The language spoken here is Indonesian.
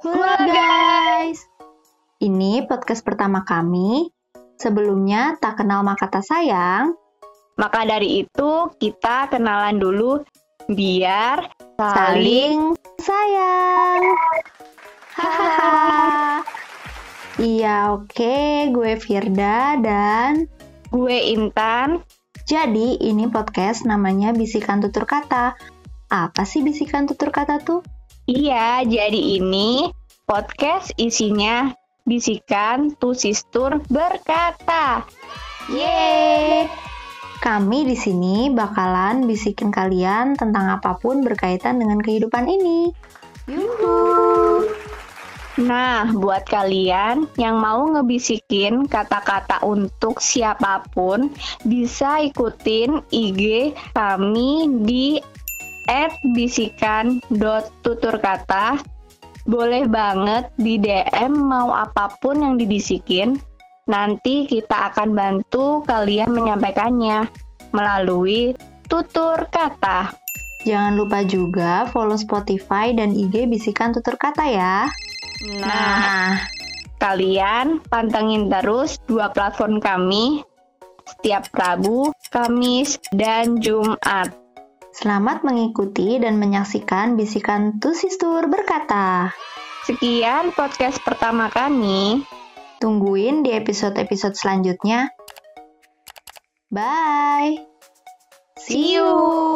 Halo guys, ini podcast pertama kami. Sebelumnya tak kenal maka tak sayang. Maka dari itu kita kenalan dulu biar Saling sayang. Hahaha. Iya oke, gue Firda dan gue Intan. jadi ini podcast namanya Bisikan Tutur Kata. Apa sih bisikan tutur kata tuh? Iya, jadi ini podcast isinya bisikan tusistur berkata. Yeay! Kami di sini bakalan bisikin kalian tentang apa pun berkaitan dengan kehidupan ini. Yuhu! Nah, buat kalian yang mau ngebisikin kata-kata untuk siapa pun, bisa ikutin IG kami di bisikan.tuturkata. Boleh banget di DM mau apa pun yang dibisikin. Nanti kita akan bantu kalian menyampaikannya melalui tutur kata. Jangan lupa juga follow Spotify dan IG Bisikan Tutur Kata ya. Nah, kalian pantengin terus dua platform kami setiap Rabu, Kamis, dan Jumat. Selamat mengikuti dan menyaksikan Bisikan Tusistur berkata. Sekian podcast pertama kami. Tungguin di episode-episode selanjutnya. Bye. See you.